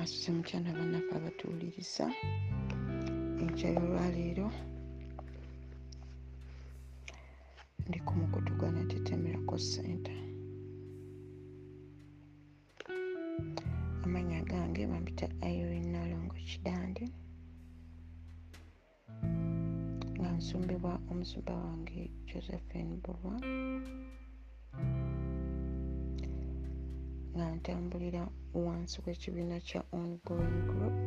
mwasuze mukyana bannaffe abatuwuliriza. Enkyayo olwaleero ndi ku mukutu gwa natetemerako sente amanya gange bampita irene nalongo kidande nga nsumbibwa omusumba wange josephine bulwa nga ntambulira wansi w'ekibiina kya ongoing group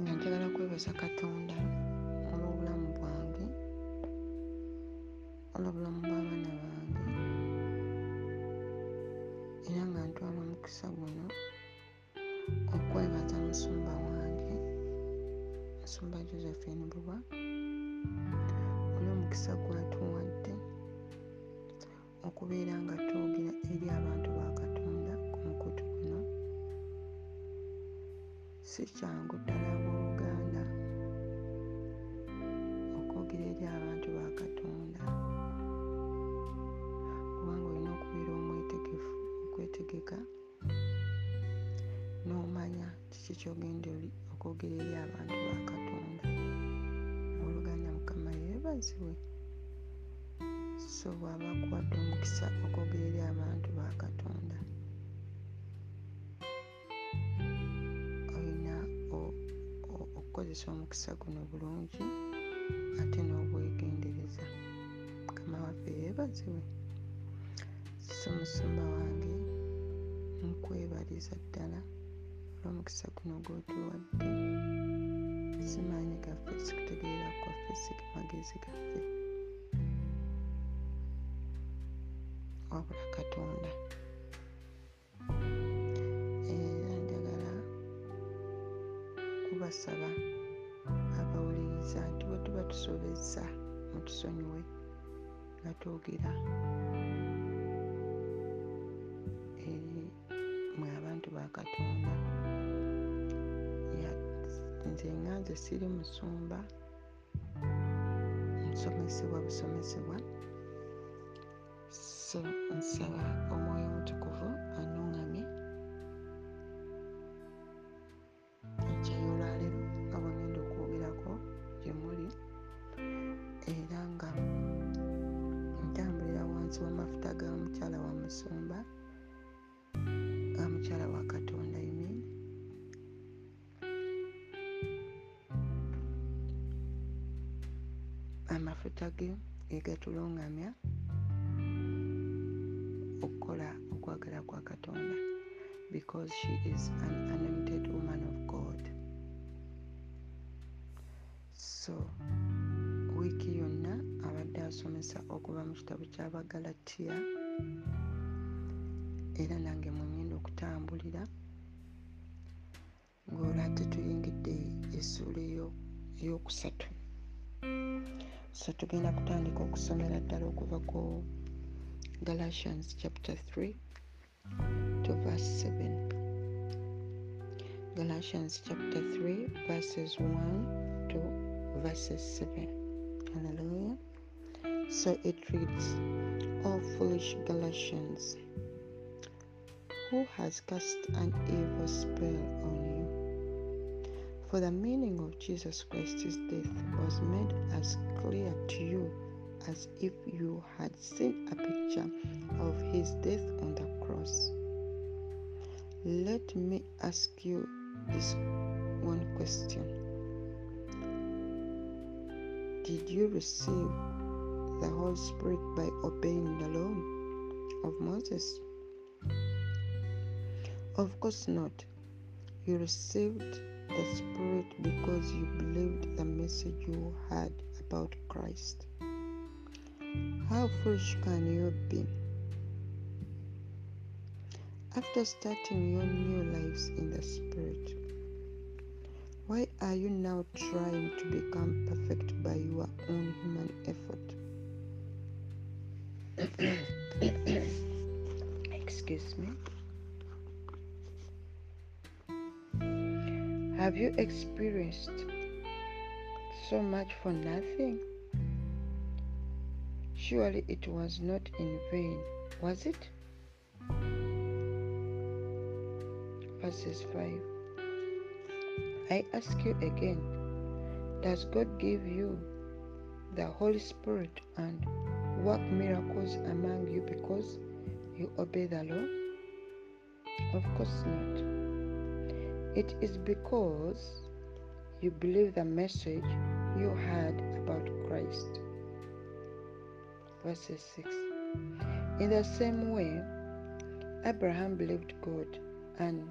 nga njagala kwebaza katonda olw'obulamu bwange olw'obulamu bw'abaana bange era nga ntwala omukisa guno okwebaza musumba wange musumba josephine bulwa olw'omukisa gwatuwadde okubeera nga twogera eri abantu ba katonda ku mukutu guno. Si kyangu ddala abooluganda okwogera eri abantu ba katonda. Kubanga olina okubeera omwetegefu okwetegeka n'omanya kiki kyogenda okwogera eri abantu ba katonda. Abooluganda mukama yeebazibwe so bw'aba akuwadde omukisa okwogera eri abantu ba katonda. Olina okukozesa omukisa guno bulungi ate n'obwegendereza. Mukama waffe yeebazibwe so musumba wange nkwebaliza ddala olw'omukisa guno gw'otuwadde. Simaanyi gaffe sikutegeera kwaffe si magezi gaffe wabula katonda. Era njagala kubasaba abawuliriza nti bwe tuba tusobezza mutusonyiwe nga twogera eri mwe abantu ba katonda. Nze nga nze siri musumba nsomesebwa busomesebwa so nsaba omwoyo omutukuvu anuŋŋamye ky'abagalatiya era nange mwengenda okutambulira ng'olwo ate tuyingidde essuula eyokusatu so tugenda kutandika okusomera ddala okuva ku Galatians chapter 3 to verse 7. Galatians chapter 3, verses 1 to verses 7. Hallelujah. So it reads, O foolish Galatians, who has cast an evil spell on you? For the meaning of Jesus Christ's death was made as clear to you as if you had seen a picture of his death on the cross. Let me ask you this one question Did you receive the Holy Spirit by obeying the law of Moses? Of course not. You received the Spirit because you believed the message you heard about Christ. How foolish can you be? After starting your new lives in the Spirit, why are you now trying to become perfect by your own human effort? Excuse me. Have you experienced so much for nothing? Surely it was not in vain, was it? Verses 5. I ask you again Does God give you the Holy Spirit and work miracles among you because you obey the law? Of course not. It is because you believe the message you heard about Christ. Verses 6. In the same way, Abraham believed God, and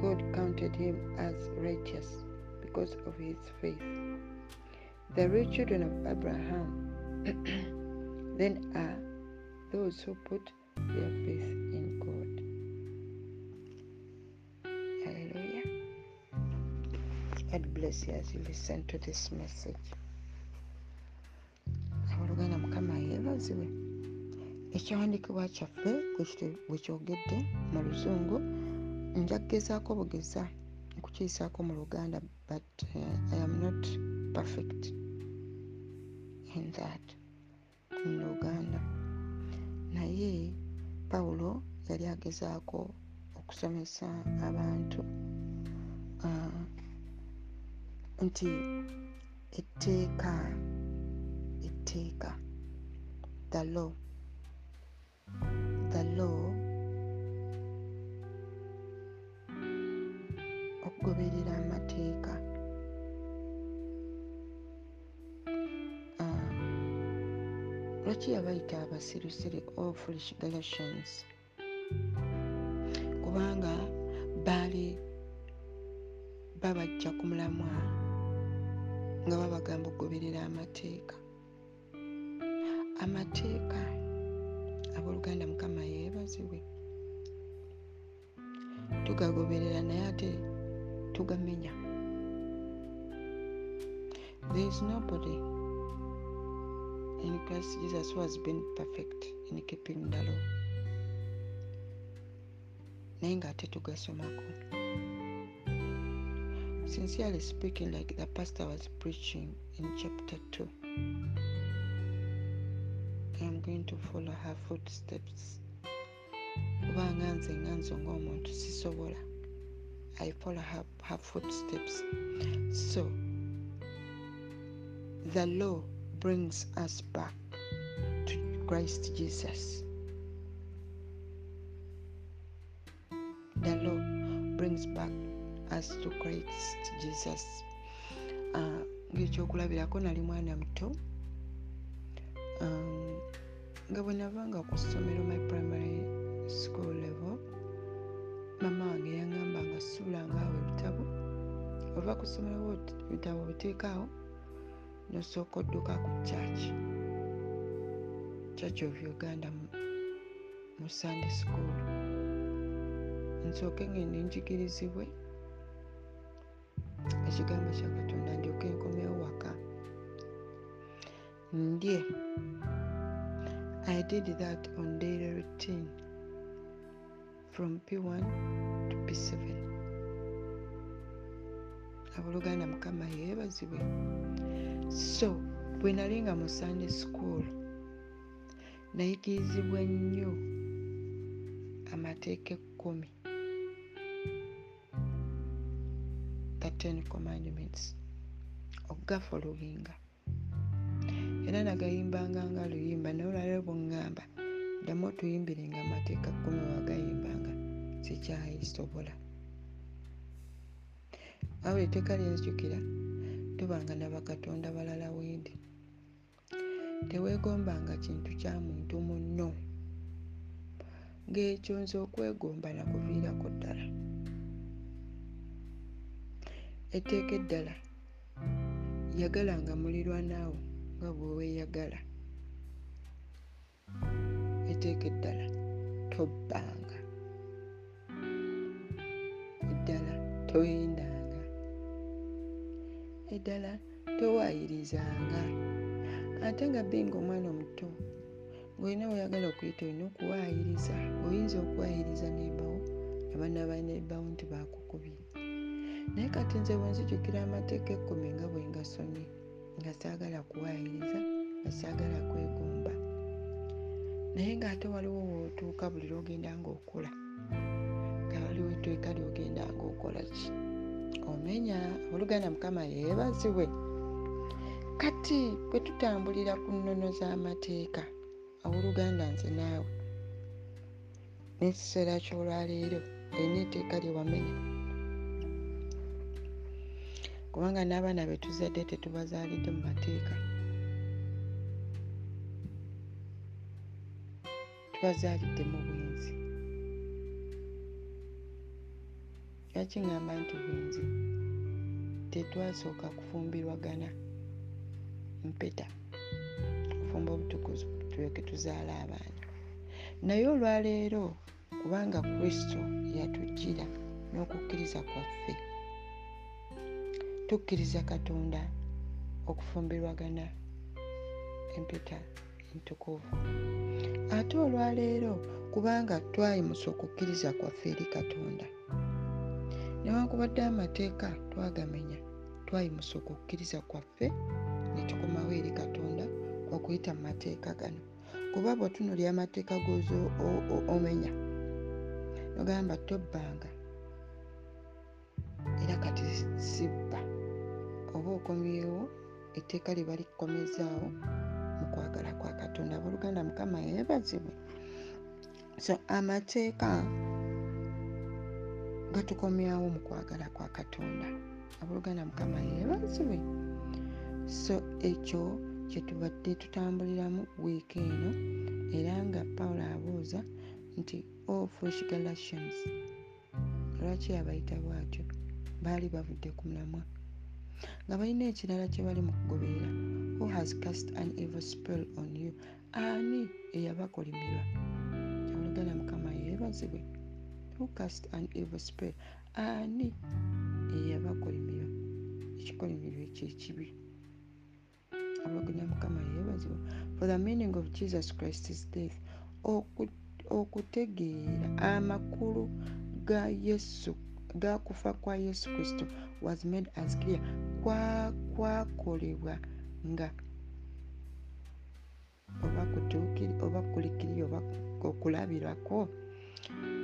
God counted him as righteous because of his faith. The real children of Abraham then are those who put their faith in God. Hallelujah. God bless you as you listen to this message. abooluganda mukama yeebazibwe ekyawandiikibwa kyaffe bwe kyogedde mu luzungu nja kugezaako bugeza okukiyisaako mu luganda but uh, i am not perfect in that in luganda naye pawulo yali agezaako okusomesa abantu uh, nti etteeka etteeka the law the law okugoberera amateeka lwaki yabayita abasirusiru all foolish galatians kubanga baali babajja ku mulamwa nga babagamba okugoberera amateeka. Amateeka abooluganda mukama yeebazibwe. Tugagoberera naye ate tugamenya. There is nobody in christ jesus who has been perfect in keeping the law sincerely speaking like the pastor was preaching in chapter 2 i'm going to follow her footsteps. I follow her, her footsteps. So the law brings us back to christ jesus. The law brings back us to christ jesus. Uh, ngaekyokulabirako nali mwana muto. Um, nga bwe navanga ku ssomero my primary school level mama wange yaŋŋambanga suulangaawo ebitabo. Ova ku ssomero ebitabo biteekaawo nosooka odduka ku church. Church of uganda mu- sunday school. Nsooke ngende njigirizibwe ekigambo kya katonda ndyoke nkomyewo waka ndye. I did that on daily routine from p1 to p7 abooluganda mukama yeebazibwe so bwe nali nga mu sunday school nayigirizibwa nnyo amateeka ekkumi. The ten commandments okugafoloyinga era nagayimbanga nga luyimba naye olwaliro bweŋŋamba ddamu otuyimbirenga amateeka kkumi wagayimbanga sikyayisobola. Wabula etteeka lyenzijukira tubanga nabakatonda balala wendi. Teweegombanga kintu kya muntu munno. Ng'ekyo nze okwegomba nakuviirako ddala. Etteeka eddala mulirwanaawo nga bwe weeyagala etteeka eddala tobbanga. Eddala toyindanga eddala towaayirizanga ate nga benga omwana omuto ng'olina weoyagala okuyita olina okuwaayiriza oyinza okuwaayiriza nebawo abaana banebawo nti bakukubye naye kati nze bwe nzijukira amateeka ekkumi nga bwe ngasomye nga saagala kuwaayiriza nga saagala kwegomba naye ng'ate waliwo wootuuka buli lwogenda ngaokola nga waliwo etteeka lyogenda ngaokola ki omenya oluganda mukama yeebazibwe. Kati bwe tutambulira ku nnono z'amateeka awoluganda nze naawe n'ekiseera ky'olwaleero erina etteeka lye wamenya. Kubanga n'abaana be tuzadde tetubazaalidde mu mateeka tubazaalidde mu bwenzi lwaki ŋŋamba nti bwenzi tetwasooka kufumbirwagana. Mpeta kufumba obutukuzi tulyoke tuzaala abaana. Naye olwaleero kubanga kristo yatujjira n'okukkiriza kwaffe tukkiriza katonda okufumbirwagana. Empeta entukuvu. Ate olwaleero kubanga twayimusa okukkiriza kwaffe eri katonda newankubadde amateeka twagamenya twayimusa okukkiriza kwaffe ne tukomawo eri katonda okuyita mu mateeka gano. Kuba bwetunulya amateeka goza omenya nogamba tobbanga. Era kati sibba oba okomyewo etteeka lye balikomezaawo mu kwagala kwa katonda. Abooluganda mukama yeebazibwe so amateeka gatukomyawo mu kwagala kwa katonda. Abooluganda mukama yeebazibwe. So ekyo kyetubadde tutambuliramu wiiki eno era nga pawulo abuuza nti all fresh galatians lwaki abayita bwatyo? Baali bavudde ku mulamwa nga balina ekirala kye bali mu kugoberera. Who has cast an evil spell on you? Ani eyabakolimirwa abooluganda mukama yeebazibwe who cast an evil spell? Ani. Eyabakolimirwa ekikolimirwa ekyo ekibi. Abaganya mukama yeebazibwa for the meaning of jesus christ's death okutegeera amakulu ga yesu gakufa kwa yesu kristo was made as clear. Kwakolebwa nga oba kutuukiri oba kulikiri oba okulabirako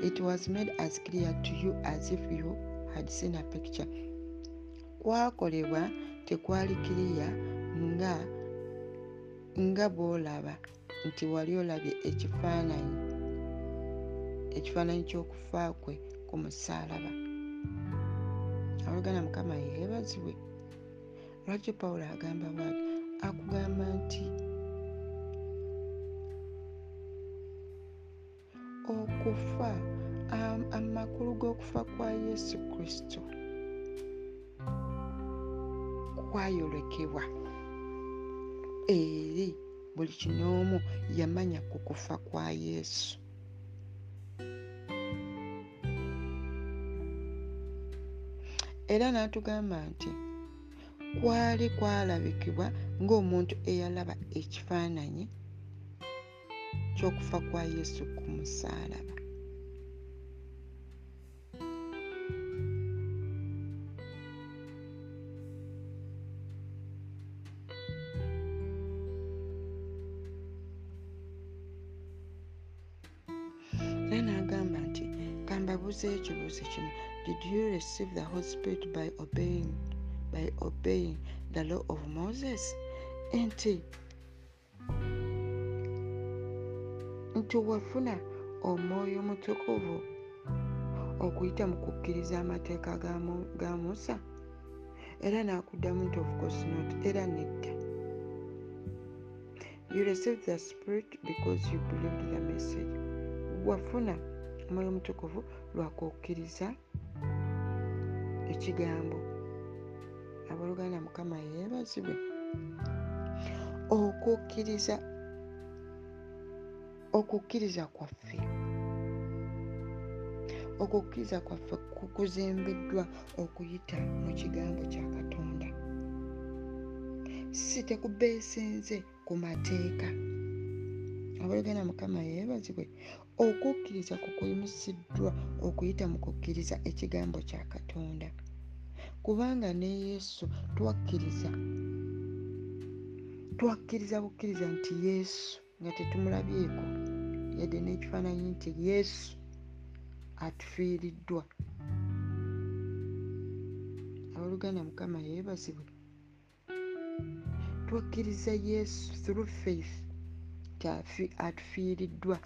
it was made as clear to you as if you had seen a picture. Kwakolebwa tekwali kiriya nga nga bw'olaba nti wali olabye ekifaananyi ekifaananyi ky'okufa kwe ku musaalaba. Awolugana mukama yeebazibwe. Lwaki pawulo agamba bwati? Akugamba nti okufa amakulu g'okufa kwa yesu kristo kwayolekebwa. Eri buli kinoomu yamanya ku kufa kwa yesu. Era n'atugamba nti kwali kwalabikibwa ng'omuntu eyalaba ekifaananyi ky'okufa kwa yesu ku musaalaba. Era n'agamba nti kambabuuzeyo ekibuuzo kino. Did you receive the holy spirit by obeying, by obeying the law of moses? Nti nti wafuna omwoyo omutukuvu okuyita mu kukkiriza amateeka ga musa? Era n'akuddamu nti of course not era nedda. You received the spirit because you believed the message. Wafuna omwoyo omutukuvu lwakukkiriza ekigambo. Abooluganda mukama yeebazibwe. Okukkiriza okukkiriza kwaffe. Okukkiriza kwaffe kukuzimbiddwa okuyita mu kigambo kya katonda. Si tekubeesenze ku mateeka. Abaluganda mukama yeebazibwe okukkiriza kukuyimusiddwa okuyita mu kukkiriza ekigambo kya katonda. Kubanga ne yesu twakkiriza twakkiriza bukkiriza nti yesu nga tetumulabyeko yadde n'ekifaananyi nti yesu atufiiriddwa. Abaluganda mukama yeebazibwe. Twakkiriza yesu through faith nti atufiiriddwa.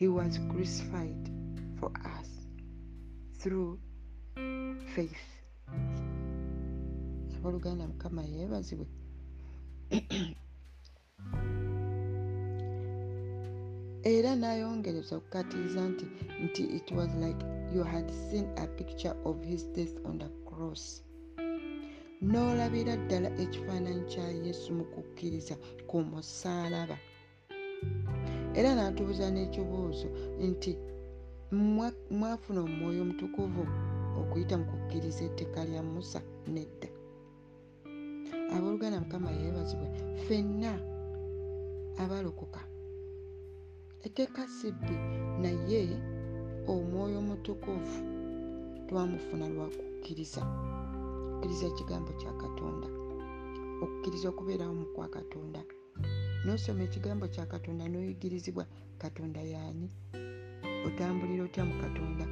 He was crucified for us through faith. Abaluganda mukama yeebazibwe era n'ayongereza okukatiriza nti nti it was like you had seen a picture of his death on the cross. N'olabira ddala ekifaananyi kya yesu mu kukkiriza ku musaalaba. Era n'atubuuza n'ekibuuzo nti mwafuna omwoyo omutukuvu okuyita mu kukkiriza etteeka lya musa nedda. Abooluganda mukama yeebazibwe ffenna abalokoka etteeka sibbi naye omwoyo omutukuvu twamufuna lwa kukkiriza. Okukkiriza ekigambo kya katonda. Okukkiriza okubeerawo mu kwa katonda. N'osoma ekigambo kya katonda n'oyigirizibwa katonda yaani otambulira otya mu katonda?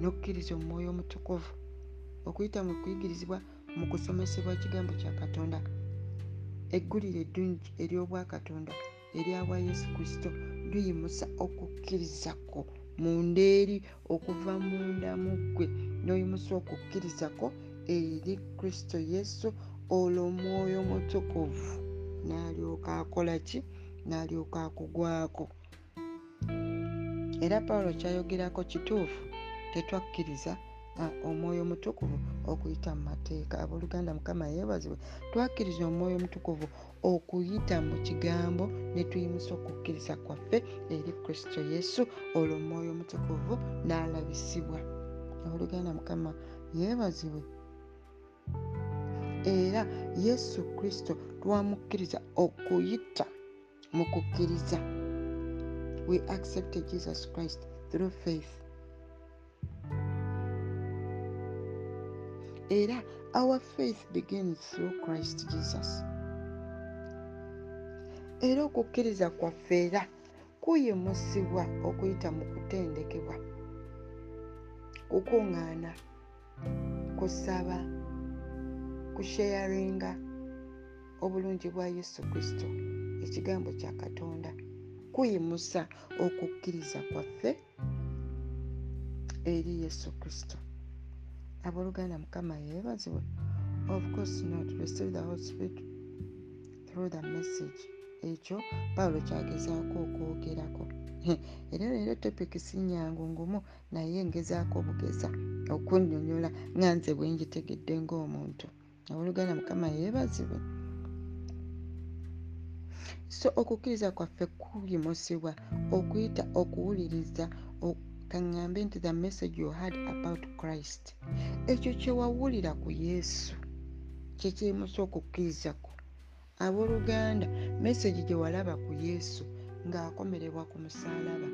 N'okukkiriza omwoyo omutukuvu okuyita mu kuyigirizibwa mu kusomesebwa ekigambo kya katonda. Eggulire eddungi ery'obwakatonda eryabwa yesu kristo luyimusa okukkirizako munda eri okuva munda mu ggwe. N'oyimusa okukkirizako eri kristo yesu olwo omwoyo mutukuvu n'alyoka akola ki? N'alyoka akugwako. Era pawulo kyayogerako kituufu tetwakkiriza omwoyo omutukuvu okuyita mu mateeka. Abooluganda mukama yeebazibwe twakkiriza omwoyo omutukuvu okuyita mu kigambo ne tuyimusa okukkiriza kwaffe eri kristo yesu olwo omwoyo omutukuvu n'alabisibwa. Abooluganda mukama yeebazibwe. Era yesu kristo twamukkiriza okuyita mu kukkiriza. We accepted jesus christ through faith era our faith begins through christ jesus. Era okukkiriza kwaffe era kuyimusibwa okuyita mu kutendekebwa kukuŋŋaana kusaba kusheyaringa obulungi bwa yesu kristo ekigambo kya katonda. Kuyimusa okukkiriza kwaffe eri yesu kristo abooluganda mukama yeebazibwe of course not. Receive the holy spirit through the message. Ekyo pawulo kyagezaako okwogerako era leero topiki si nyangu ngumu. Naye ngezaako obugeza okunnyonnyola nga nze bwe ngitegedde ng'omuntu abooluganda mukama yeebazibwe so okukkiriza kwaffe kuyimusibwa okuyita okuwuliriza kaŋŋambe nti the message you had about christ ekyo kye wawulira ku yesu kyekyemusa okukkirizako abooluganda. Mesagi gye walaba ku yesu ng'akomererwa ku musaalaba.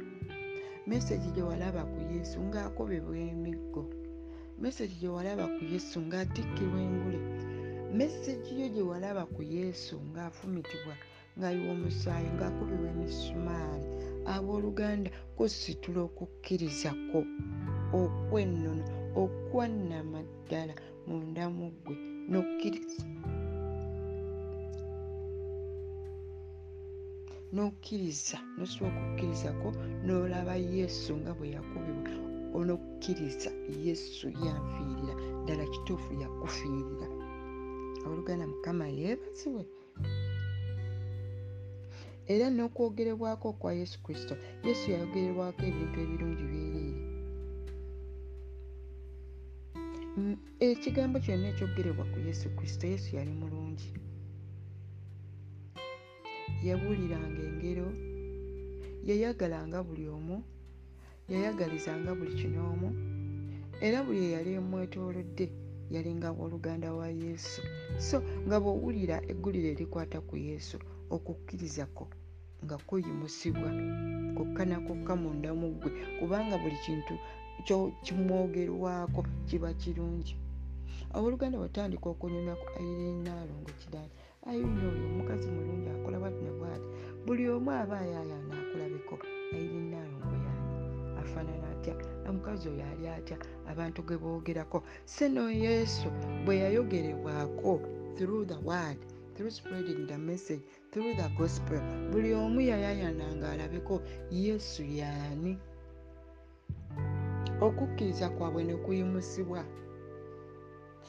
Mesagi gye walaba ku yesu ng'akobebwa emiggo. Mesagi gye walaba ku yesu ng'atikkirwa engule. Mesagi yo gye walaba ku yesu ng'afumitibwa ng'ayiwa omusaayi ng'akubibwa emisumaali abooluganda kusitula okukkirizako okwennono okwannama ddala munda mu ggwe n'okkiriza n'okkiriza nosobola okukkirizako n'olaba yesu nga bwe yakubibwa onokkiriza yesu yanfiirira ddala kituufu yakufiirira. Oluganda mukama yeebazibwe era n'okwogerebwako kwa yesu kristo. Yesu yayogererwako ebintu ebirungi byereere Mm, ekigambo kyonna ekyogerebwa ku yesu kristo yesu yali mulungi. Yabuuliranga engero yayagalanga buli omu yayagalizanga buli kinoomu era buli eyali emwetoolodde yalinga wooluganda wa yesu. So nga bw'owulira eggulire erikwata ku yesu okukkiriza-kwo nga kuyimusibwa kokka na kokka munda mu ggwe kubanga buli kintu kimwogerwako kiba kirungi. Abooluganda batandika okunyumya ku airini naalongo kidaani airini oyo omukazi mulungi akola bwati ne bwati. Buli omu aba ayaayaana akulabeko airini naalongo yaani afaanana atya? Omukazi oyo ali atya? Abantu ge boogerako. Sino yesu bwe yayogerebwako through the word through spreading the message through the gospel. Buli omu yayaayaananga alabeko yesu yaani. Okukkiriza kwabwe ne kuyimusibwa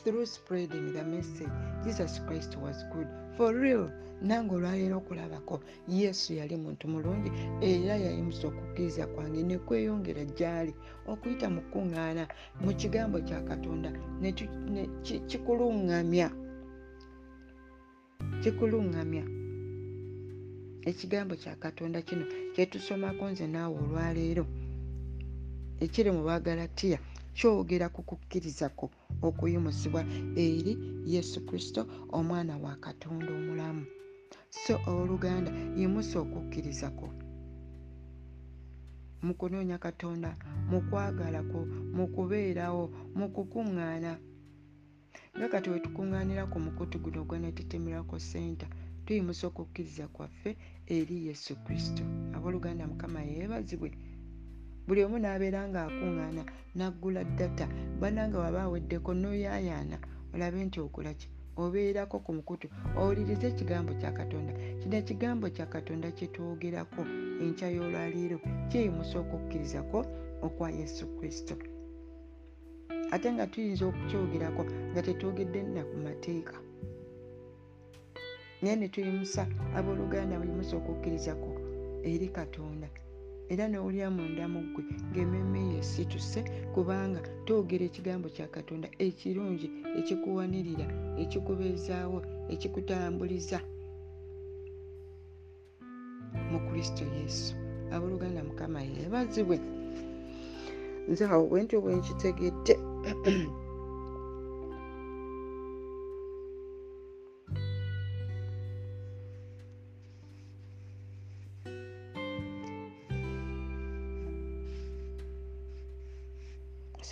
through spreading the message. Jesus christ was good. For real. Nange olwaleero okulabako yesu yali muntu mulungi era yayimusa okukkiriza kwange ne kweyongera gy'ali okuyita mu kuŋŋaana mu kigambo kya katonda tu- ne ki- kikuluŋŋamya kikuluŋŋamya ekigambo kya katonda kino kyetusomako nze naawe olwaleero. Ekiri mu bagalatiya kyogera ku kukkirizako okuyimusibwa eri yesu kristo omwana wa katonda omulamu. So owooluganda yimusa okukkirizako. Mu kunoonya katonda mu kwagalako mu kubeerawo mu kukuŋŋaana nga kati we tukuŋŋaanira ku mukutu guno gweneetetemerako senta tuyimusa okukkiriza kwaffe eri yesu kristo. Abooluganda mukama yeebazibwe. Buli omu n'abeera ng'akuŋŋaana n'aggula ddata bannanga waba aweddeko n'oyaayaana olabe nti okola ki? Obeerako ku mukutu owulirize ekigambo kya katonda. Kino ekigambo kya katonda kye twogerako enkya y'olwaliiro kiyimusa okukkirizako okwa yesu kristo ate nga tuyinza okukyogerako nga tetwogedde nna ku mateeka. Naye ne tuyimusa abooluganda buyimusa okukkirizako eri katonda. Era n'owulira munda mu ggwe ng'emmeeme ye situse kubanga twogera ekigambo kya katonda ekirungi ekikuwanirira ekikubeezaawo ekikutambuliza mu kristo yesu. Abooluganda mukama yeebazibwe. Nze awo bwentyo bwenkitegedde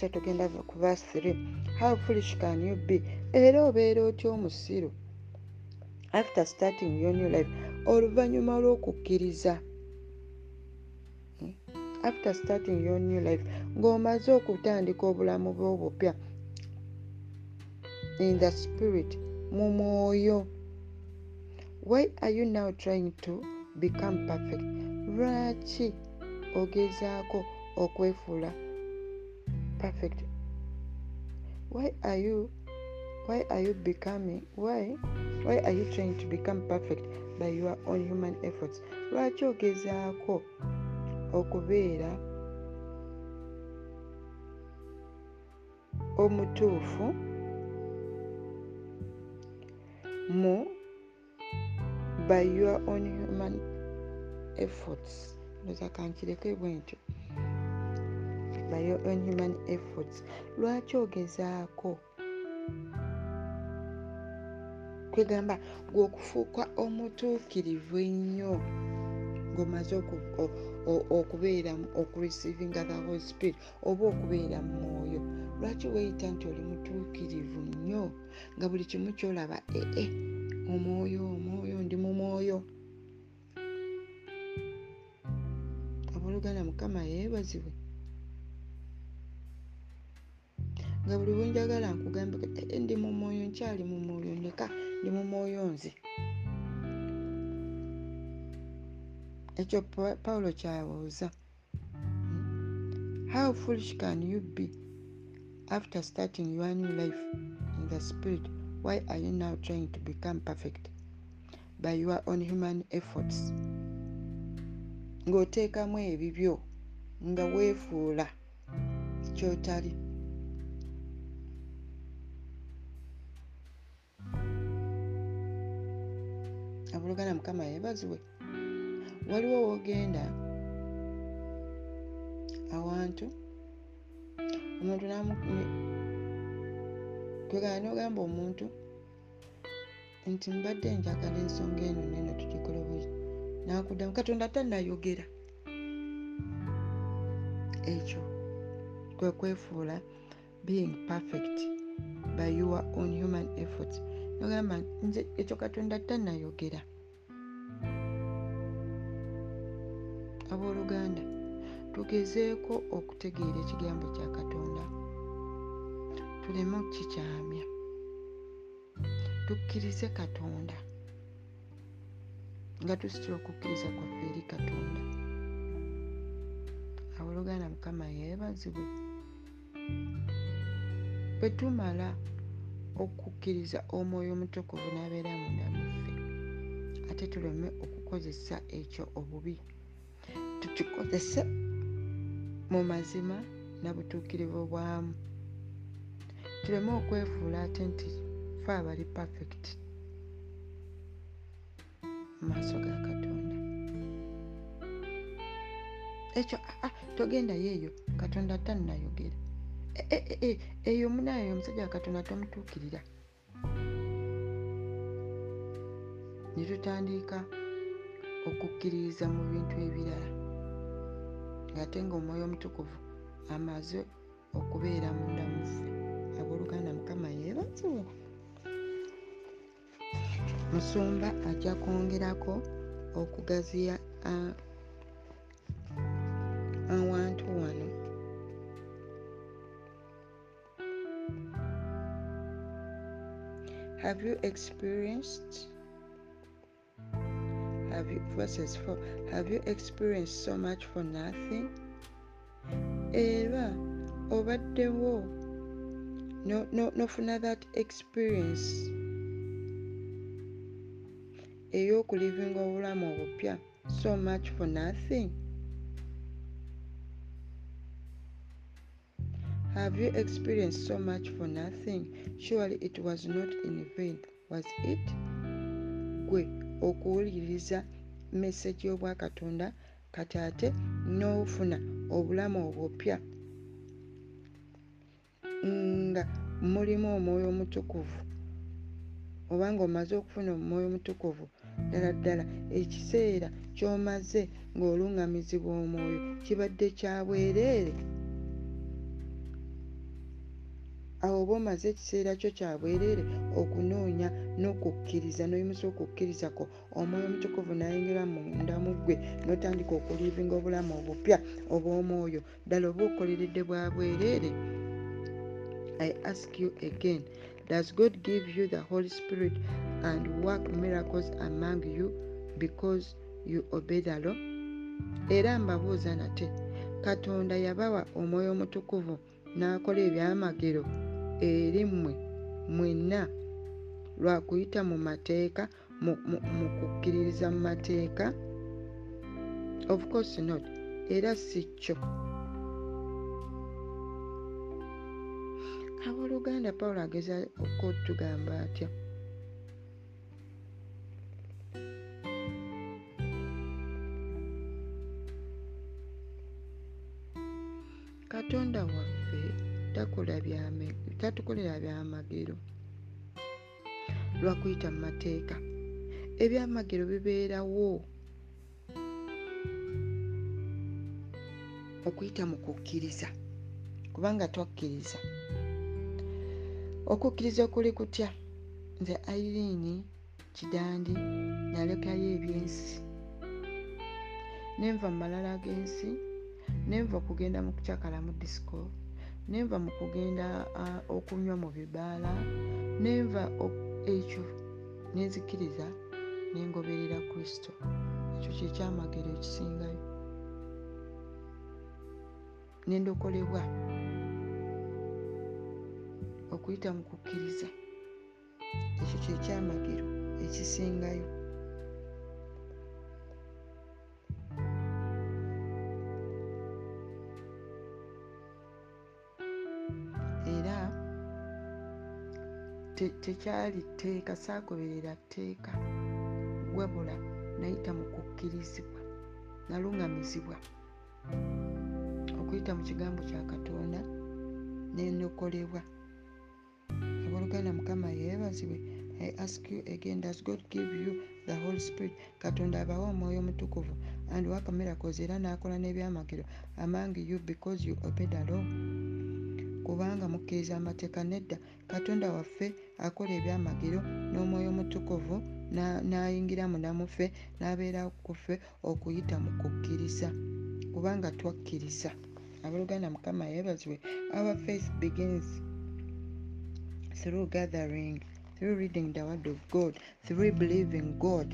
so tugenda ku verse 3 how foolish can you be? Era obeera otya omusiru? After starting your new life oluvannyuma lw'okukkiriza? After starting your new life ng'omaze okutandika obulamu bwe obupya in the spirit mu mwoyo. Why are you now trying to become perfect? Lwaki ogezaako okwefuula perfect? Why are you why are you becoming why why are you trying to become perfect by your own human efforts? Lwaki ogezaako okubeera omutuufu mu by your own human efforts. Ndoza kankireke bwe ntyo. By your own human efforts. Lwaki ogezaako kwegamba gweokufuuka omutuukirivu ennyo o- okubeera okureceivinga the holy spirit oba okubeera mu mwoyo. Lwaki weeyita nti oli mutuukirivu nnyo nga buli kimu kyolaba ee omwoyo omwoyo ndi mu mwoyo. Abooluganda mukama yeebazibwe. Nga buli wenjagala nkugambe "Eh, ndi mu mwoyo nkyali mu mwoyo neka ndi mu mwoyo nze ekyo pawulo kyabuuza hmm? how foolish can you be after starting your new life in the spirit? Why are you now trying to become perfect? By your own human efforts. Ng'oteekamu ebibyo nga weefuula kyotali abooluganda mukama yebazibwe waliwo woogenda awantu. Omuntu kwegana nogamba omuntu nti mbadde njagala ensonga eno neno tugikole buli nakuddamu katonda tannayogera. Ekyo kwe kwefuula being perfect by your own human efforts. Nogamba nze ekyo katonda tannayogera abooluganda tugezeeko okutegeera ekigambo kya katonda. Tuleme okukikyamya. Tukkirize katonda. Nga tusitula okukkiriza kwaffe eri katonda. Abooluganda mukama yeebazibwe. Bwe tumala okukkiriza omwoyo omutukuvu n'abeera munda muffe ate tuleme okukozesa ekyo obubi tukikozese mu mazima na butuukirivu bwamu tuleme okwefuula ate nti fe abali perfect mu maaso ga katonda. Ekyo aa togendayo eyo katonda tannayogera. Eyo munayo omusajja wa katonda tomutuukirira. Ne tutandika okukkiririza mu bintu ebirala ng'ate ngaomwoyo omutukuvu amaze okubeera munda muffe abooluganda mukama yeebazibwa musumba ajja kwongerako okugaziya awantu wano. Have you experienced have you verses 4 have you experienced so much for nothing? Era obaddewo nofuna that experience. Ey'okulivinga obulamu obupya so much for nothing. Have you experienced so much for nothing? Surely it was not in vain was it? Gwe okuwuliriza message y'obwakatonda kati ate n'ofuna obulamu obupya nga mulimu omwoyo omutukuvu oba nga omaze okufuna omwoyo omutukuvu ddala ddala ekiseera ky'omaze ng'oluŋŋamizibwa omwoyo kibadde kya bwereere awo oba omaze ekiseera kyo kya bwereere okunoonya n'okukkiriza n'oyimusa okukkirizako omwoyo omutukuvu nayingira munda mu ggwe n'otandika okulivinga obulamu obupya obw'omwoyo. Ddala oba okoleredde bwa bwereere i ask you again does god give you the holy spirit and work miracles among you because you obey the law? Era mbabuuza nate katonda yabawa omwoyo omutukuvu n'akola ebyamagero eri mmwe mwenna. Lwakuyita mu mateeka mu kukkiririza mu mateeka? Of course not. Era si kyo. Abooluganda pawulo ageza okutugamba atya? Katonda waffe tatukolera byamagero lwakuyita mu mateeka. Ebyamagero bibeerawo okuyita mu kukkiriza kubanga twakkiriza. Okukkiriza okuli kutya? Nze airiini kidandi nalekayo ebyensi. Nenva mu malala g'ensi nenva okugenda mu kucakala mu disco nenva mu kugenda okunywa mu bibaala nenva ekyo nenzikiriza nengoberera kristo. Ekyo kyekyamagero ekisingayo. Nendokolebwa okuyita mu kukkiriza. Ekyo kyekyamagero ekisingayo tekyali tteeka saagoberera tteeka wabula nayita mu kukkirizibwa naluŋŋamizibwa okuyita mu kigambo kya katonda nenokolebwa abooluganda mukama yeebazibwe i ask you again does god give you the holy spirit? Katonda abawa omwoyo omutukuvu and work miracles era n'akola n'ebyamagero among you because you obeyed the law. Kubanga mukkiriza amateeka nedda. Katonda waffe akola ebyamagero n'omwoyo omutukuvu n'ayingira munamuffe n'abeera kuffe okuyita mu kukkiriza kubanga twakkiriza abooluganda mukama yeebazibwe our faith begins through gathering through reading the word of god through believing god.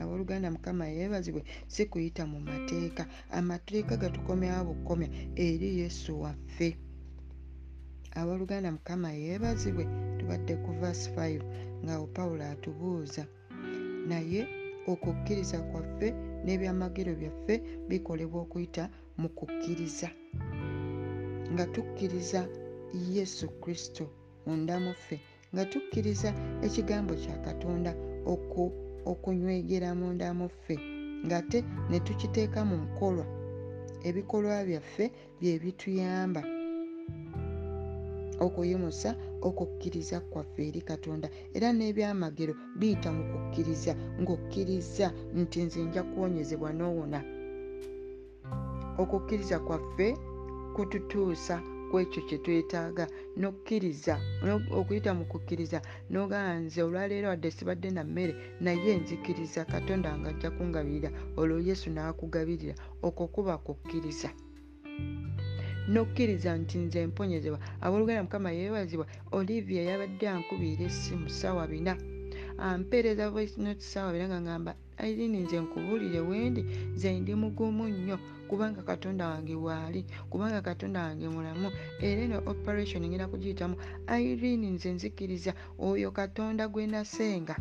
Abooluganda mukama yeebazibwe si kuyita mu mateeka amateeka gatukomyawo bukomya eri yesu waffe. Abooluganda mukama yeebazibwe tubadde ku vas 5 ngaawo pawulo atubuuza. Naye okukkiriza kwaffe n'ebyamagero byaffe bikolebwa okuyita mu kukkiriza. Nga tukkiriza yesu kristo munda muffe nga tukkiriza ekigambo kya katonda okunywegera munda muffe ng'ate ne tukiteeka mu nkolwa. Ebikolwa byaffe bye bituyamba okuyimusa okukkiriza kwaffe eri katonda. Era n'ebyamagero biyita mu kukkiriza ng'okkiriza nti nze nja kuwonyezebwa n'owona. Okukkiriza kwaffe kututuusa kwekyo kye twetaaga. Nokkiriza okuyita mu kukkiriza nogamba nze olwaleero wadde sibadde na mmere naye nzikiriza katonda nga ajja kungabirira olwo yesu n'akugabirira okwo kuba kukkiriza nokkiriza nti nze mponyezebwa. Abooluganda mukama yeebazibwa. Olivia yabadde ankubiira essimu ssaawa bina. Ampeereza voicenot ssaawa bina nga ngamba irini nze nkubuulire wendi. Nze ndi mugumu nnyo. Kubanga katonda wange waali kubanga katonda wange mulamu. Era eno operation ngenda kugiyitamu. Irini nze nzikiriza. Oyo katonda gwe nasenga.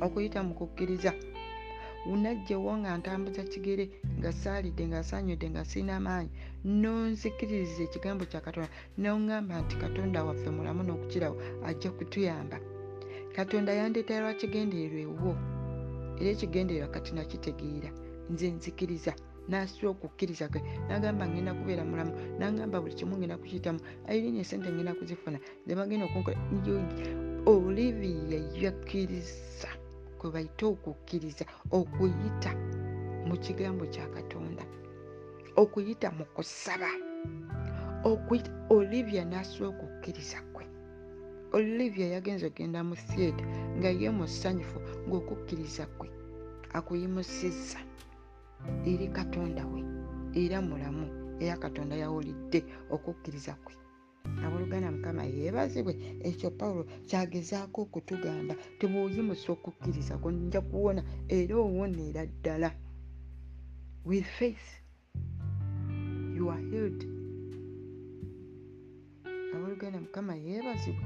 Okuyita mu kukkiriza unajjewo nga ntambuza kigere nga saalidde nga sanyudde nga sirina maanyi. Nonzikiririza ekigambo kya katonda. Noŋŋamba nti katonda waffe mulamu n'okukirawo ajja kutuyamba. Katonda yandeetera lwa kigendererwa ewwo era ekigendererwa kati nakitegeera. Nze nzikiriza. Nasiba okukkiriza kwe. Nagamba ngenda kubeera mulamu. Nagamba buli kimu ngenda kukiyitamu. Airinya esente ngenda kuzifuna. Ze bagenda okunkola. Olivia yakkiriza kwe bayite okukkiriza okuyita mu kigambo kya katonda okuyita mu kusaba. Okuyita olivia n'asiba okukkiriza kwe. Olivia yagenza okgenda mu theatre nga ye musanyufu ng'okukkiriza kwe akuyimusizza. Eri katonda we era mulamu era katonda yawulidde okukkiriza kwe abooluganda mukama yeebazibwe ekyo pawulo kyagezaako okutugamba tebwoyimusa okukkiriza ko nja kuwona era owoneera ddala. With faith you are healed. Abooluganda mukama yeebazibwe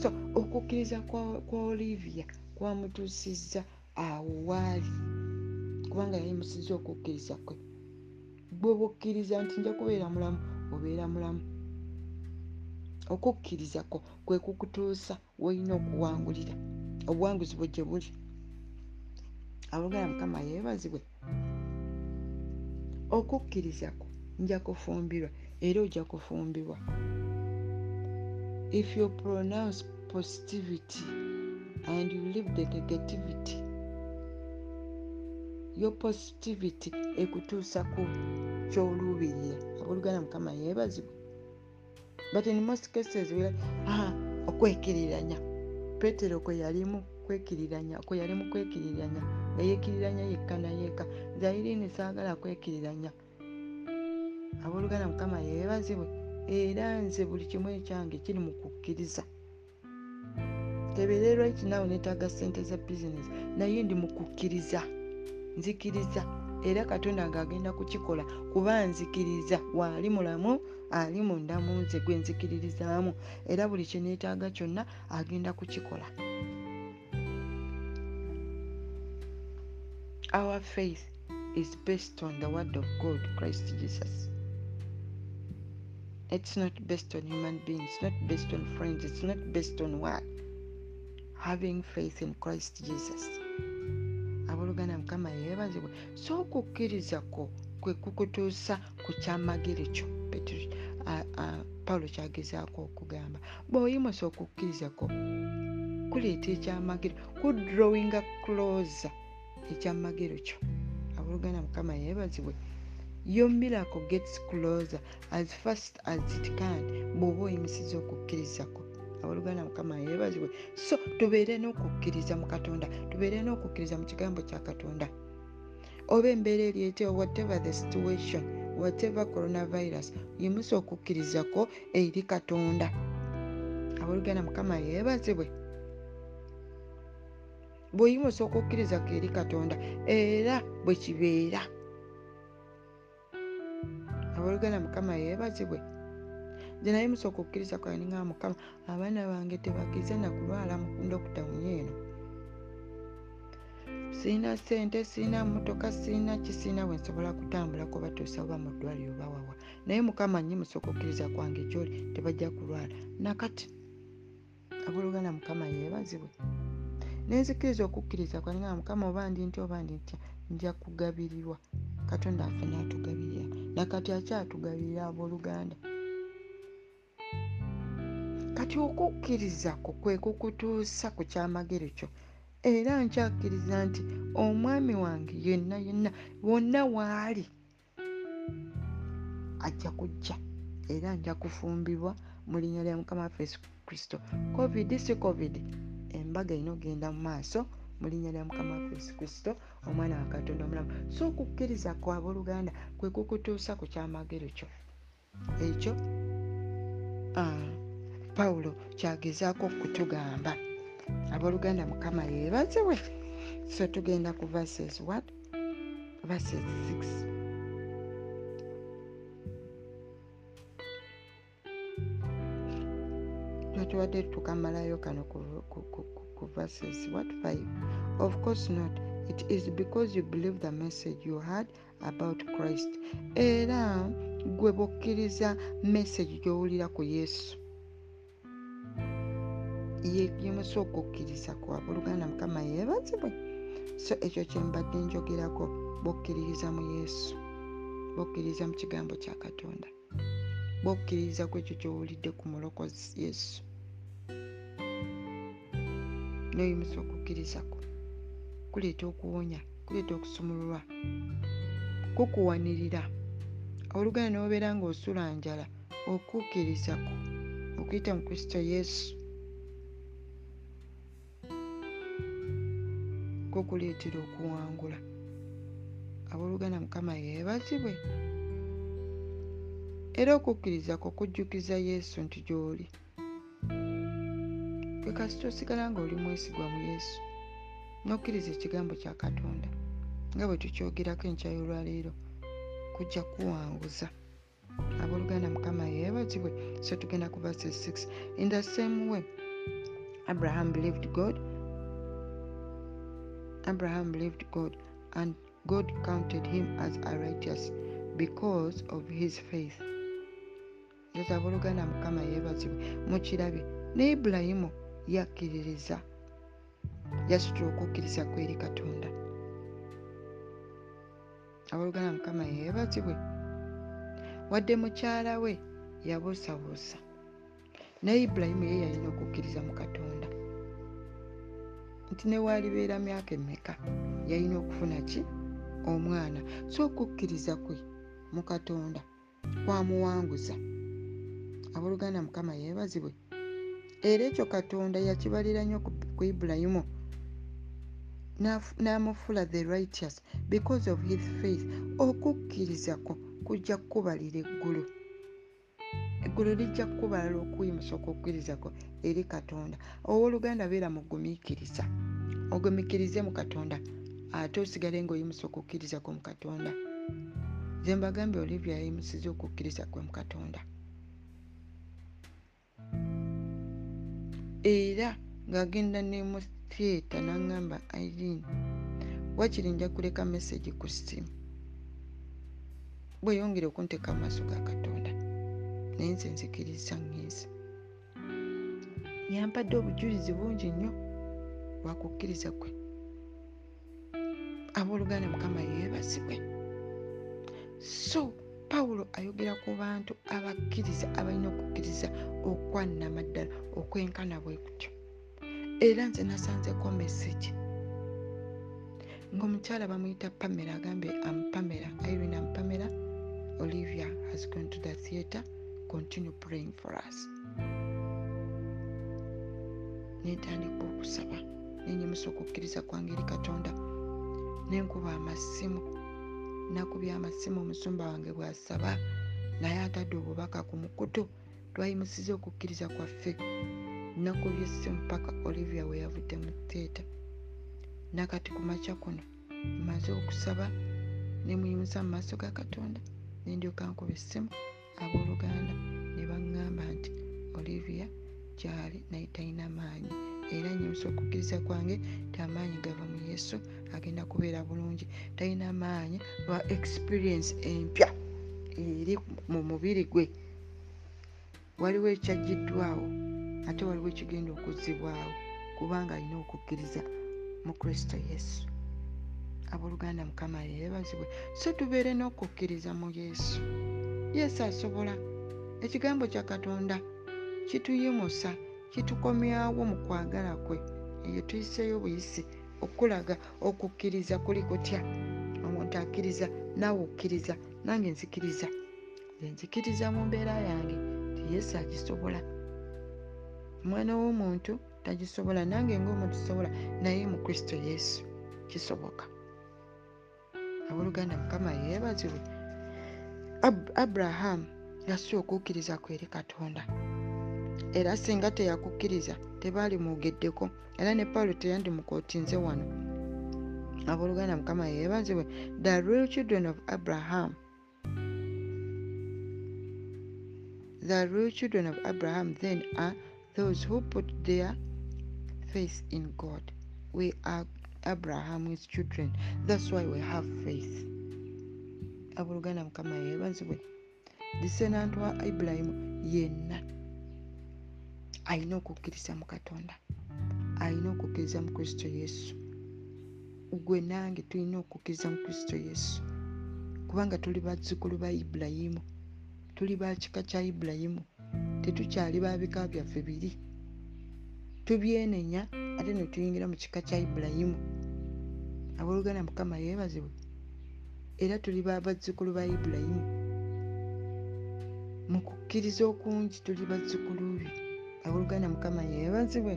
so okukkiriza kwa olivia kwamutuusizza awo waali kubanga yayimusizza okukkiriza kwe. Bwe bukkiriza nti nja kubeera mulamu obeera mulamu okukkiriza kwo kwe kukutuusa wolina okuwangulira. Obuwanguzi bwe gye buli aboogala mukama yeebazibwe. Okukkiriza kwo nja kufumbirwa era ojja kufumbibwa if you pronounce positivity and you leave the negativity yo positivity ekutuusa ku kyoluubirira abooluganda mukama yeebazibwe but in most cases ah, okwekiriranya. Petero kwe yalimu kwekiriranya kwe yalimu kwekiriranya. Nga yekiriranya yekka nayeeka zairini saagala kwekiriranya. Abooluganda mukama yeebazibwe era nze buli kimu ekyange kiri mu kukkiriza. Tebeere right now netaaga sente za bizinesi naye ndi mu kukkiriza nzikiriza. Era katonda ng'agenda kukikola kuba nzikiriza waali mulamu ali munda mu nze gwe nzikiririzaamu era buli kyeneetaaga kyonna agenda kukikola. Our faith is based on the word of god christ jesus. It's not based on human beings it's not based on friends it's not based on what? Having faith in christ jesus. Abooluganda mukama yeebazibwe so okukkiriza kwo kwe kukutuusa ku kyamagere kyo pawulo kyagezaako okugamba bw'oyimusa okukkiriza kwo kuleeta ekyamagero kudrowinga closer ekyamagero kyo. Abooluganda mukama yeebazibwe your miracle gets closer as fast as it can bw'oba oyimusiza okukkiriza kwo abooluganda mukama yeebazibwe so tubeere n'okukkiriza mu katonda tubeere n'okukkiriza mu kigambo kya katonda. Oba embeera eryeteo whatever the situation whatever coronavirus yimusa okukkirizako eri katonda. Abooluganda mukama yeebazibwe. Bweyimusa okukkirizako eri katonda era bwe kibeera. Abooluganda mukama yeebazibwe. Nze nayimusa okukkiriza kwaninga mukama abaana bange tebagize nakulwala mukundokutta munyeeno siina sente siina motoka siina kisiina bwe nsobola kutambula kubatuusa oba mu ddwaliro bawawa naye mukama nyimusa okukkiriza kwange gyoli tebajja kulwala. Nakati abooluganda mukama yeebazibwe. Nenzikiriza okukkiriza kwaninga mukama oba ndi ntya oba ndi ntya nja kugabirirwa katonda affe naatugabirira nakati akyatugabirira abooluganda? Kati okukkiriza ku kwe kukutuusa ku kyamagero kyo era nkyakkiriza nti omwami wange yenna yenna wonna waali ajja kujja era nja kufumbibwa mu linnya lya mukama waffe yesu kristo. Covid si covid embaga erina ogenda mu maaso mu linnya lya mukama waffe yesu kristo omwana wa katonda omulamu. So okukkiriza kwaba oluganda kwe kukutuusa ku kyamagero kyo. Ekyo uh, pawulo kyagezaako okutugamba abooluganda mukama yeebaziwe so tugenda ku verses what? Verses 6 twatubadde tukamalayo kano ku verses what? 5 of course not. It is because you believe the message you had about christ. Era gwe bokkiriza message gyowulira ku yesu yemusa okukkiriza kwabwe oluganda mukama yeebazibwe so ekyo kyembadde njogerako bokkiririza mu yesu bokkiririza mu kigambo kya katonda bokkiririza ku ekyo kyowulidde ku mulokozi yesu noyimusa okukkirizako kuleeta okuwonya kuleeta okusumululwa kukuwanirira oluganda nobeera ngaosula njala okukkirizako okuyita mu kristo yesu kukuleetera okuwangula. Abooluganda mukama yeebazibwe. Era okukkiriza kwo kujjukiza yesu nti gy'oli. Kwe kasita osigala nga oli mwesigwa mu yesu n'okkiriza ekigambo kya katonda nga bwe tukyogerako enkyayo olwaleero kujja kuwanguza. Abooluganda mukama yeebazibwe. So tugenda ku verses 6 in the same way abraham believed god Abraham believed God, and God counted him as a righteous because of his faith. leta abooluganda mukama yeebazibwe. Mukirabe ne ibulayimu yakkiririza yasitula okukkiriza kw eri katonda abooluganda mukama yeebazibwe. Wadde mukyala we yabuusabuusa naye ibulayimu ye yalina okukkiriza mu katonda nti newalibeera myaka emeka? Yalina okufuna ki? Omwana so okukkiriza kwe mu katonda kwamuwanguza abooluganda mukama yeebazibwe. Era ekyo katonda yakibalira nnyo ku ibulayimu n'amufuula the righteous because of his faith. Okukkirizako kujja kukubalira eggulu eggulu lijja kukubalala okuyimusa okukkirizako eri katonda. Owooluganda beera mugumiikiriza ogumiikirize mu katonda ate osigale ng'oyimusa okukkirizako mu katonda. Ze mbagambye olivia yayimusiza okukkiriza kwe mu katonda. Era ng'agenda ne mu theatre n'aŋŋamba irene wakiri nja kuleka message ku ssimu. Bweyongere okunteeka mu maaso ga katonda naye nze nzikiriza ŋŋenzi yampadde obujulizi bungi nnyo lwakukkiriza kwe abooluganda mukama yeebazibwe so pawulo ayogera ku bantu abakkiriza abalina okukkiriza okwanama ddala okwenkana bwe kutyo era nze nasanzeko message ngaomukyala bamuyita pamela agambye ampamela irene ampamela olivia has gone to the theatre continue praying for us. Netandika okusaba nenyimusa okukkiriza kwange eri katonda. Nenkuba amasimu nakubya amasimu omusumba wange bwasaba. Naye atadde obubaka ku mukutu twayimusiza okukkiriza kwaffe. Nakubya essimu paka olivia we yavudde mu teeta nakati ku makya kuno maze okusaba nemuyimusa mu maaso ga katonda nendyoka nkuba essimu abooluganda ne baŋŋamba nti olivia gyali naye talina maanyi. Era nyimusa okukkiriza kwange ti amaanyi gava mu yesu agenda kubeera bulungi. Talina maanyi lwa experience empya eri mu mubiri gwe. Waliwo ekyaggiddwawo ate waliwo ekigenda okuzibwawo kubanga alina okukkiriza mu kristo yesu. Abooluganda mukama yeebazibwe. So tubeere n'okukkiriza mu yesu yesu asobola. Ekigambo kya katonda kituyimusa kitukomyawo mu kwagala kwe. Eyo tuyiseeyo buyisi okulaga okukkiriza kuli kutya. Omuntu akkiriza naawe okkiriza nange nzikiriza enzikiriza mu mbeera yange ti yesu agisobola. Omwana w'omuntu tagisobola nange ngaomuntu sobola naye mu kristo yesu kisoboka. Abooluganda mukama yeebazibwe abrahamu yasooka okukkiriza kweri katonda. Era singa teyakukkiriza tebaali mwogeddeko era ne pawulo teyandimukootinze wano. Abooluganda mukama yeebazibwe the real children of abraham. The real children of abraham then are those who put their faith in god. We are abraham's children. That's why we have faith abooluganda mukama yeebazibwe disenantu wa ibulayimu yenna alina okukkiriza mu katonda alina okukkiriza mu kristo yesu. Gwe nange tulina okukkiriza mu kristo yesu. Kubanga tuli bazzukulu ba ibulayimu tuli bakika kya ibulayimu tetukyali babika byaffe biri. Tubyenenya ate netuyingira mu kika kya ibulayimu abooluganda mukama yeebazibwe era tuli babazzukulu ba ibulayimu mu kukkiriza okungi tuli bazzukulu bye abooluganda mukama yeebazibwe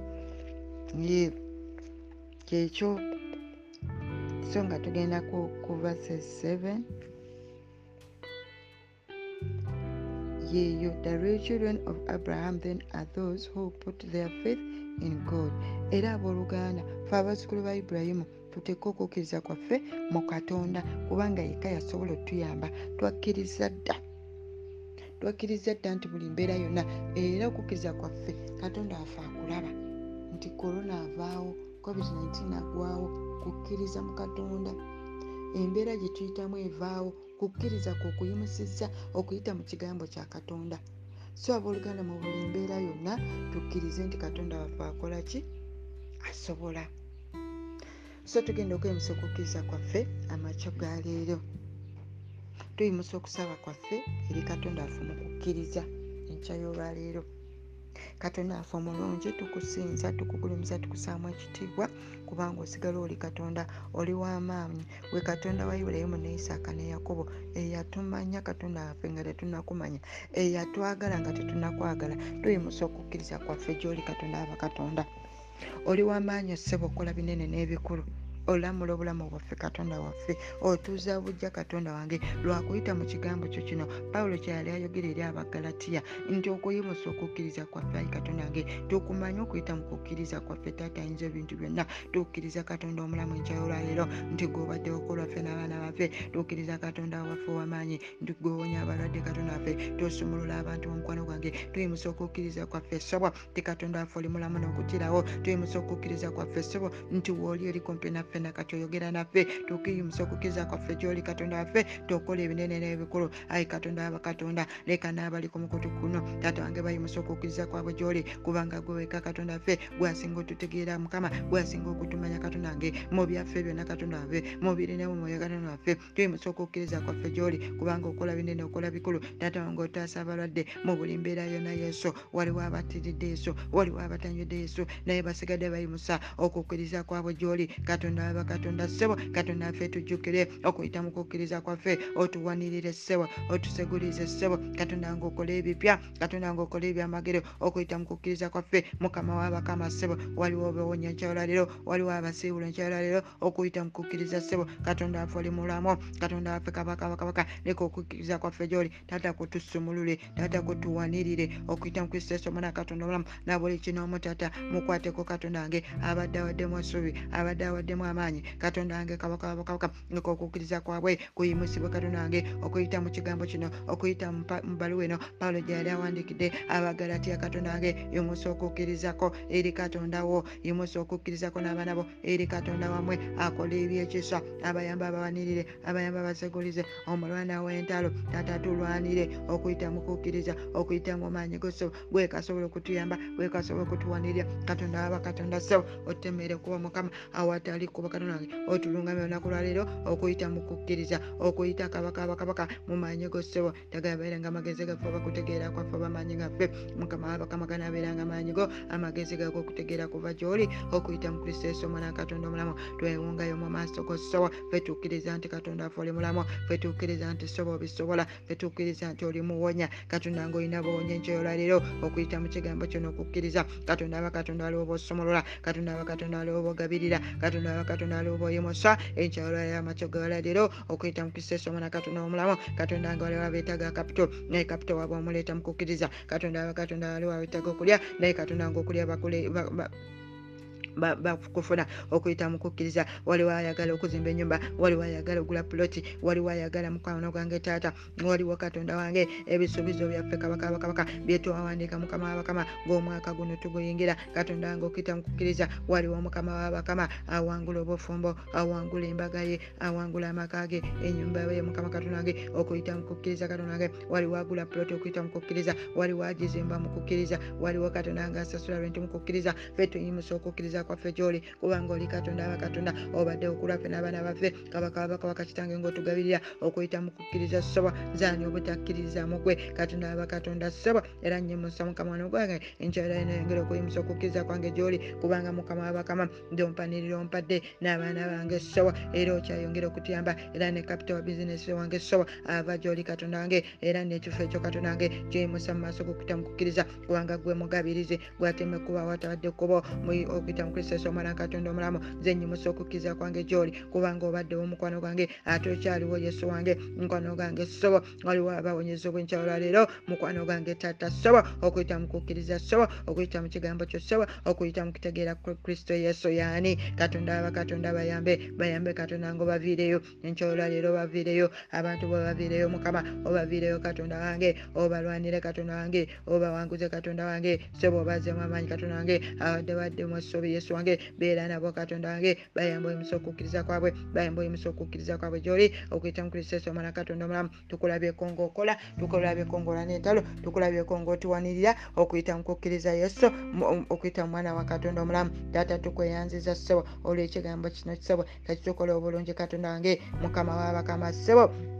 ye kyekyo so nga tugenda ku verses 7 yeeyo the real children of abraham then are those who put their faith in god. Era abooluganda fe abazzukulu ba ibulayimu tuteeke okukkiriza kwaffe mu katonda kubanga yekka yasobola otuyamba. Twakkiriza dda. Twakkiriza dda nti buli mbeera yonna era okukkiriza kwaffe katonda waffe akulaba. Nti korona avaawo covid-19 agwawo kukkiriza mu katonda. Embeera gye tuyitamu evaawo kukkiriza kwe okuyimusizza okuyita mu kigambo kya katonda. So abooluganda mu buli mbeera yonna tukkirize nti katonda waffe akola ki? Asobola so tugenda okweyimusa okukkiriza kwaffe amakyo ga leero. Tuyimusa okusaba kwaffe eri katonda waffe mu kukkiriza enkya y'olwaleero. Katonda waffe omulungi tukusinza tukugulumiza tukusaamu ekitiibwa kubanga osigala oli katonda oli w'amaanyi gwe katonda wa ibulayimu ne isaaka ne yakobo eyatumanya katonda waffe nga tetunakumanya eyatwagala nga tetunakwagala. Tuyimusa okukkiriza kwaffe gy'oli katonda aba katonda oli w'amaanyi osseba okola binene n'ebikulu olamula obulamu bwaffe katonda waffe. Otuuza bujja katonda wange lwakuyita mu kigambo kyo kino. Pawulo kyeyali ayogera eri abagalatiya nti okuyimusa okukkiriza kwaffe ayi katonda wange tukumanye okuyita mu kukkiriza kwaffe taata ayinza ebintu byonna. Tukkiriza katonda omulamu enkyayolwaleero nti gweobaddewo kolwaffe n'abaana baffe. Tukkiriza katonda waffe ow'amaanyi nti gwewonya abalwadde katonda waffe. Tosumulula abantu omukwano gwange. Tuyimusa okukkiriza kwaffe essobo ti katonda waffe oli mulamu n'okukirawo tuyimusa okukkiriza kwaffe essobo nti wooli eri kumpi naffe fenna kati oyogera naffe tukiyumisa okukkiriza kwaffe gyoli katonda waffe tokola ebinene n'ebikulu. Ayi katonda aba katonda leka n'abali ku mukutu kuno. Taata wange bayimusa okukkiriza kwabwe gyoli kubanga gwe weka katonda waffe gwasinga otutegeera mukama gwasinga okutumanya katonda wange mu byaffe byonna katonda waffe mubirinamu mwoyo katonda waffe tuyimusa okukkiriza kwaffe gyoli kubanga okola binene okola bikulu. Taata wange otaasa abalwadde mu buli mbeera yonna yesu waliwo abatiridde yesu waliwo abatanywedde yesu naye basigadde bayimusa okukkiriza kwabwe gyoli katonda waba katonda ssebo katonda waffe tujjukire okuyita mu kukkiriza kwaffe otuwanirire ssebo otusegulize ssebo katonda nga okole ebipya katonda nga okole ebyamagero okuyita mu kukkiriza kwaffe. Mukama wabakama ssebo waliwo obawonya nkyolwaliro waliwo abasiibula nkyolwaliro okuyita mu kukkiriza ssebo katonda waffe oli mulamu katonda waffe kabakabakabaka leka okukkiriza kwaffe gyoli. Tata kutusumulule tata kutuwanirire okuyita mu kristo yesu omwana katonda omulamu. Nabuli kinoomu tata mukwateko katonda wange abadde awaddemu essuubi abadde awaddemu amaanyi katonda wange kabakabakabaka leka okukkiriza kwabwe kuyimusibwe katonda wange okuyita mu kigambo kino okuyita mu pa- mu baluwa eno. Pawulo gye yali awandiikidde abagalatiya katonda wange yimusa okukkirizako eri katonda wo yimusa okukkirizako n'abaana bo eri katonda wamwe akola ebyekisa abayamba abawanirire abayamba abasegulize omulwana w'entalo tata tulwanire okuyita mu kukkiriza okuyita mu maanyi gosobo gwekasobola okutuyamba gwekasobola okutuwanirira katonda waba katonda sebo otemere kuba mukama awatali kuba katonda wange otulungamya olunaku lwaleero okuyita mu kukkiriza okuyita kabaka abakabaka mu maanyi gosebo tagaberanga amagezi gaffe oba kutegeera kwaffe oba amaanyi gaffe. Mukama wabakama ganaberanga amaanyi go amagezi gago okutegeera kuva gyoli okuyita mu kristo yesu omwana wa katonda omulamu. Twewungayo mu maaso go sobo ffe tukkiriza nti katonda waffe oli mulamu ffe tukkiriza nti sobo obisobola ffe tukkiriza nti oli muwonya. Katonda nga olina buwonya enkyolwaliro okuyita mu kigambo kino okukkiriza. Katonda aba katonda waliwo bosomolola katonda aba katonda waliwo bogabirira katonda aba katonda waliwo boyimusa enkyolwaliro amacyo gawalaliro okuyita mu kristo yesu omwana katonda omulamu katonda nga waliwo abeetaga kapito naye kapito waba omuleeta mu kukkiriza. Katonda aba katonda waliwo abeetaga okulya naye katonda nga okulya bakule ba- ba- ba- bakufuna okuyita mu kukkiriza. Waliwo ayagala okuzimba ennyumba waliwo ayagala ogula puloti waliwo ayagala mukwano gwange taata waliwo katonda wange ebisuubizo byaffe kabakabakabaka byetwawandiika mukama wabakama ng'omwaka guno tuguyingira. Katonda wange okuyita mu kukkiriza waliwo mukama wabakama awangula obufumbo awangula embaga ye awangula amaka ge ennyumba ye mukama katonda wange okuyita mu kukkiriza katonda wange waliwo agula puloti okuyita mu kukkiriza waliwo agizimba mu kukkiriza waliwo katonda wange asasula lwenti mu kukkiriza ffe tuyimusa okukkiriza kwaffe gyoli kubanga oli katonda aba katonda obadde okulaffe n'abaana baffe kabaka babakabaka kitange ng'otugabirira okuyita mu kukkiriza soba nzaani obutakkiriza mu gwe katonda aba katonda soba era nnyimusa mukama wano gwange enkyala enayongera okuyimusa okukkiriza kwange gyoli kubanga mukama wabakama ndi ompanirira ompadde n'abaana bange soba era okyayongera okutuyamba era ne kapita wa bizinesi wange soba ava gyoli katonda wange era n'ekifo ekyo katonda wange kyeyimusa mu maaso g'okuyita mu kukkiriza kubanga gwe mugabirizi gwateme kuba watabadde kubo okuyita mu kristo yesu omwana wa katonda omulamu nze nnyimusa okukkiriza kwange gyoli kubanga obaddewo omukwano gwange ate okyaliwo yesu wange mukwano gwange sobo waliwo abawonyeza obwenkyawula leero mukwano gwange tata sobo okuyita mu kukkiriza sobo okuyita mu kigambo kyo sobo okuyita mu kitegeera ku kristo yesu yaani katonda aba katonda bayambe bayambe katonda nga obaviireyo enkyawula leero obaviireyo abantu bobaviireyo mukama obaviireyo katonda wange obalwanire katonda wange obawanguze katonda wange sobo obazeemu amaanyi katonda wange abadde baddemu essuubi yesu wange beera nabo katonda wange bayamba oyimusa okukkiriza kwabwe bayamba oyimusa okukkiriza kwabwe gyoli okuyita mu kristo yesu omwana katonda omulamu. Tukulabyeko ng'okola tukulabyeko ng'ola n'entalo tukulabyeko ng'otuwanirira okuyita mu kukkiriza yesu okuyita mu mwana wa katonda omulamu. Taata tukweyanziza ssebo olw'ekigambo kino ssebo kakitukola obulungi katonda wange mukama w'abakama ssebo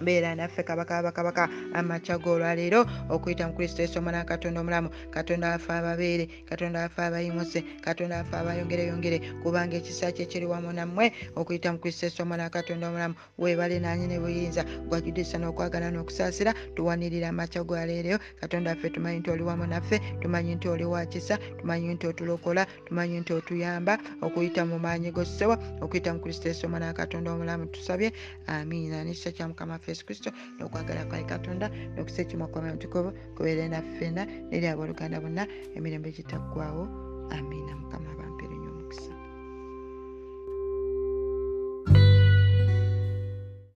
beera naffe kabaka bakabaka amakya g'olwaleero okuyita mu kristo yesu omwana wa katonda omulamu katonda waffe ababeere katonda waffe abayimuse katonda waffe abayongereyongere kubanga ekisa kye kiri wamu nammwe okuyita mu kristo yesu omwana wa katonda omulamu. Weebale nanyini buyinza gwajudisa n'okwagala n'okusaasira tuwanirira amakya gwaleero katonda waffe tumanyi nti oli wamu naffe tumanyi nti oli wakisa tumanyi nti otulokola tumanyi nti otuyamba okuyita mu maanyi g'ossebo okuyita mu kristo yesu omwana wa katonda omulamu. Tusabye amiina. Nekisa kya mukama waffe yesu kristo n'okwagala kwa katonda n'okusa ekimwa kwamwe mutukuvu kubeere naffena neri abooluganda bonna emirembe gitaggwawo amiina mukama omukisa